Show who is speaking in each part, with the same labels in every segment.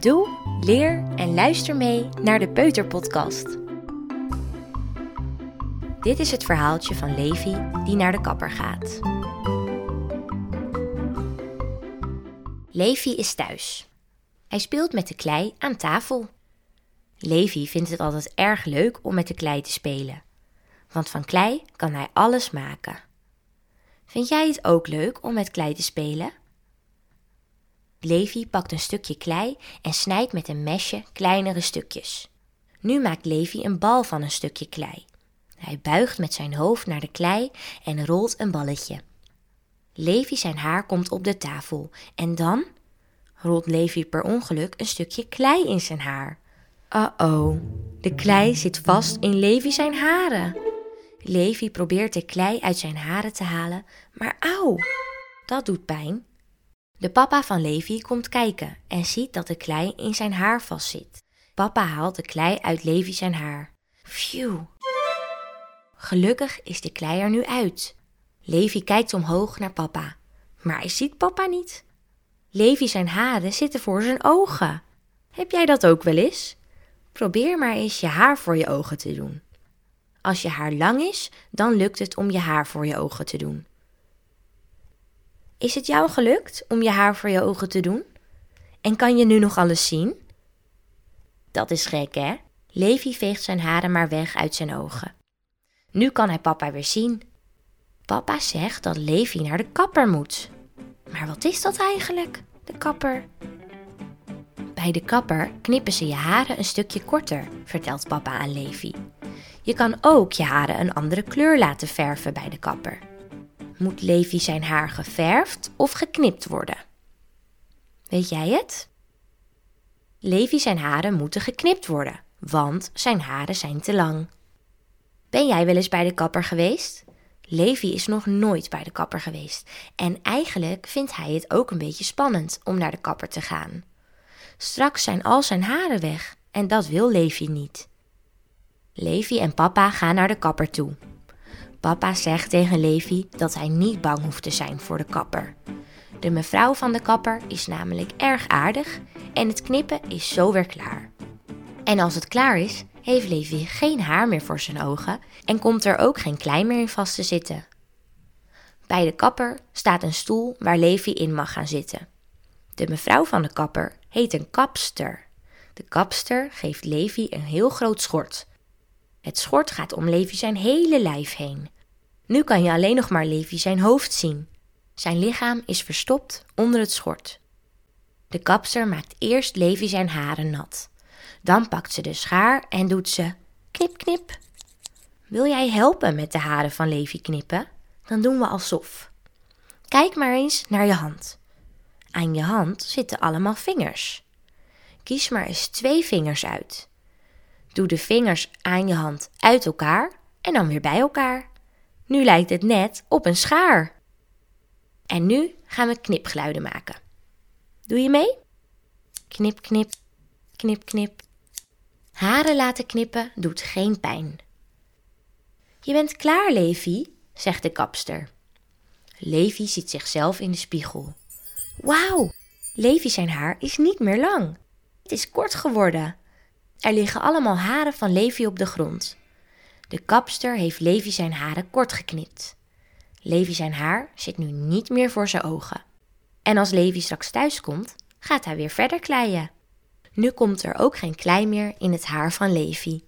Speaker 1: Doe, leer en luister mee naar de Peuterpodcast. Dit is het verhaaltje van Levi die naar de kapper gaat. Levi is thuis. Hij speelt met de klei aan tafel. Levi vindt het altijd erg leuk om met de klei te spelen, want van klei kan hij alles maken. Vind jij het ook leuk om met klei te spelen? Levi pakt een stukje klei en snijdt met een mesje kleinere stukjes. Nu maakt Levi een bal van een stukje klei. Hij buigt met zijn hoofd naar de klei en rolt een balletje. Levi zijn haar komt op de tafel en dan rolt Levi per ongeluk een stukje klei in zijn haar. Uh-oh, de klei zit vast in Levi zijn haren. Levi probeert de klei uit zijn haren te halen, maar auw, dat doet pijn. De papa van Levi komt kijken en ziet dat de klei in zijn haar vastzit. Papa haalt de klei uit Levi zijn haar. Phew. Gelukkig is de klei er nu uit. Levi kijkt omhoog naar papa, maar hij ziet papa niet. Levi zijn haren zitten voor zijn ogen. Heb jij dat ook wel eens? Probeer maar eens je haar voor je ogen te doen. Als je haar lang is, dan lukt het om je haar voor je ogen te doen. Is het jou gelukt om je haar voor je ogen te doen? En kan je nu nog alles zien? Dat is gek, hè? Levi veegt zijn haren maar weg uit zijn ogen. Nu kan hij papa weer zien. Papa zegt dat Levi naar de kapper moet. Maar wat is dat eigenlijk, de kapper? Bij de kapper knippen ze je haren een stukje korter, vertelt papa aan Levi. Je kan ook je haren een andere kleur laten verven bij de kapper. Moet Levi zijn haar geverfd of geknipt worden? Weet jij het? Levi zijn haren moeten geknipt worden, want zijn haren zijn te lang. Ben jij wel eens bij de kapper geweest? Levi is nog nooit bij de kapper geweest en eigenlijk vindt hij het ook een beetje spannend om naar de kapper te gaan. Straks zijn al zijn haren weg en dat wil Levi niet. Levi en papa gaan naar de kapper toe. Papa zegt tegen Levi dat hij niet bang hoeft te zijn voor de kapper. De mevrouw van de kapper is namelijk erg aardig en het knippen is zo weer klaar. En als het klaar is, heeft Levi geen haar meer voor zijn ogen en komt er ook geen klei meer in vast te zitten. Bij de kapper staat een stoel waar Levi in mag gaan zitten. De mevrouw van de kapper heet een kapster. De kapster geeft Levi een heel groot schort. Het schort gaat om Levi zijn hele lijf heen. Nu kan je alleen nog maar Levi zijn hoofd zien. Zijn lichaam is verstopt onder het schort. De kapster maakt eerst Levi zijn haren nat. Dan pakt ze de schaar en doet ze knip knip. Wil jij helpen met de haren van Levi knippen? Dan doen we alsof. Kijk maar eens naar je hand. Aan je hand zitten allemaal vingers. Kies maar eens twee vingers uit. Doe de vingers aan je hand uit elkaar en dan weer bij elkaar. Nu lijkt het net op een schaar. En nu gaan we knipgeluiden maken. Doe je mee? Knip, knip, knip, knip. Haren laten knippen doet geen pijn. Je bent klaar, Levi, zegt de kapster. Levi ziet zichzelf in de spiegel. Wauw, Levi zijn haar is niet meer lang. Het is kort geworden. Er liggen allemaal haren van Levi op de grond. De kapster heeft Levi zijn haren kort geknipt. Levi zijn haar zit nu niet meer voor zijn ogen. En als Levi straks thuis komt, gaat hij weer verder kleien. Nu komt er ook geen klei meer in het haar van Levi.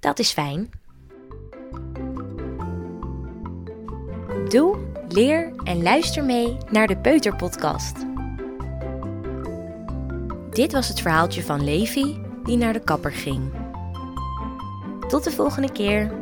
Speaker 1: Dat is fijn. Doe, leer en luister mee naar de Peuterpodcast. Dit was het verhaaltje van Levi die naar de kapper ging. Tot de volgende keer.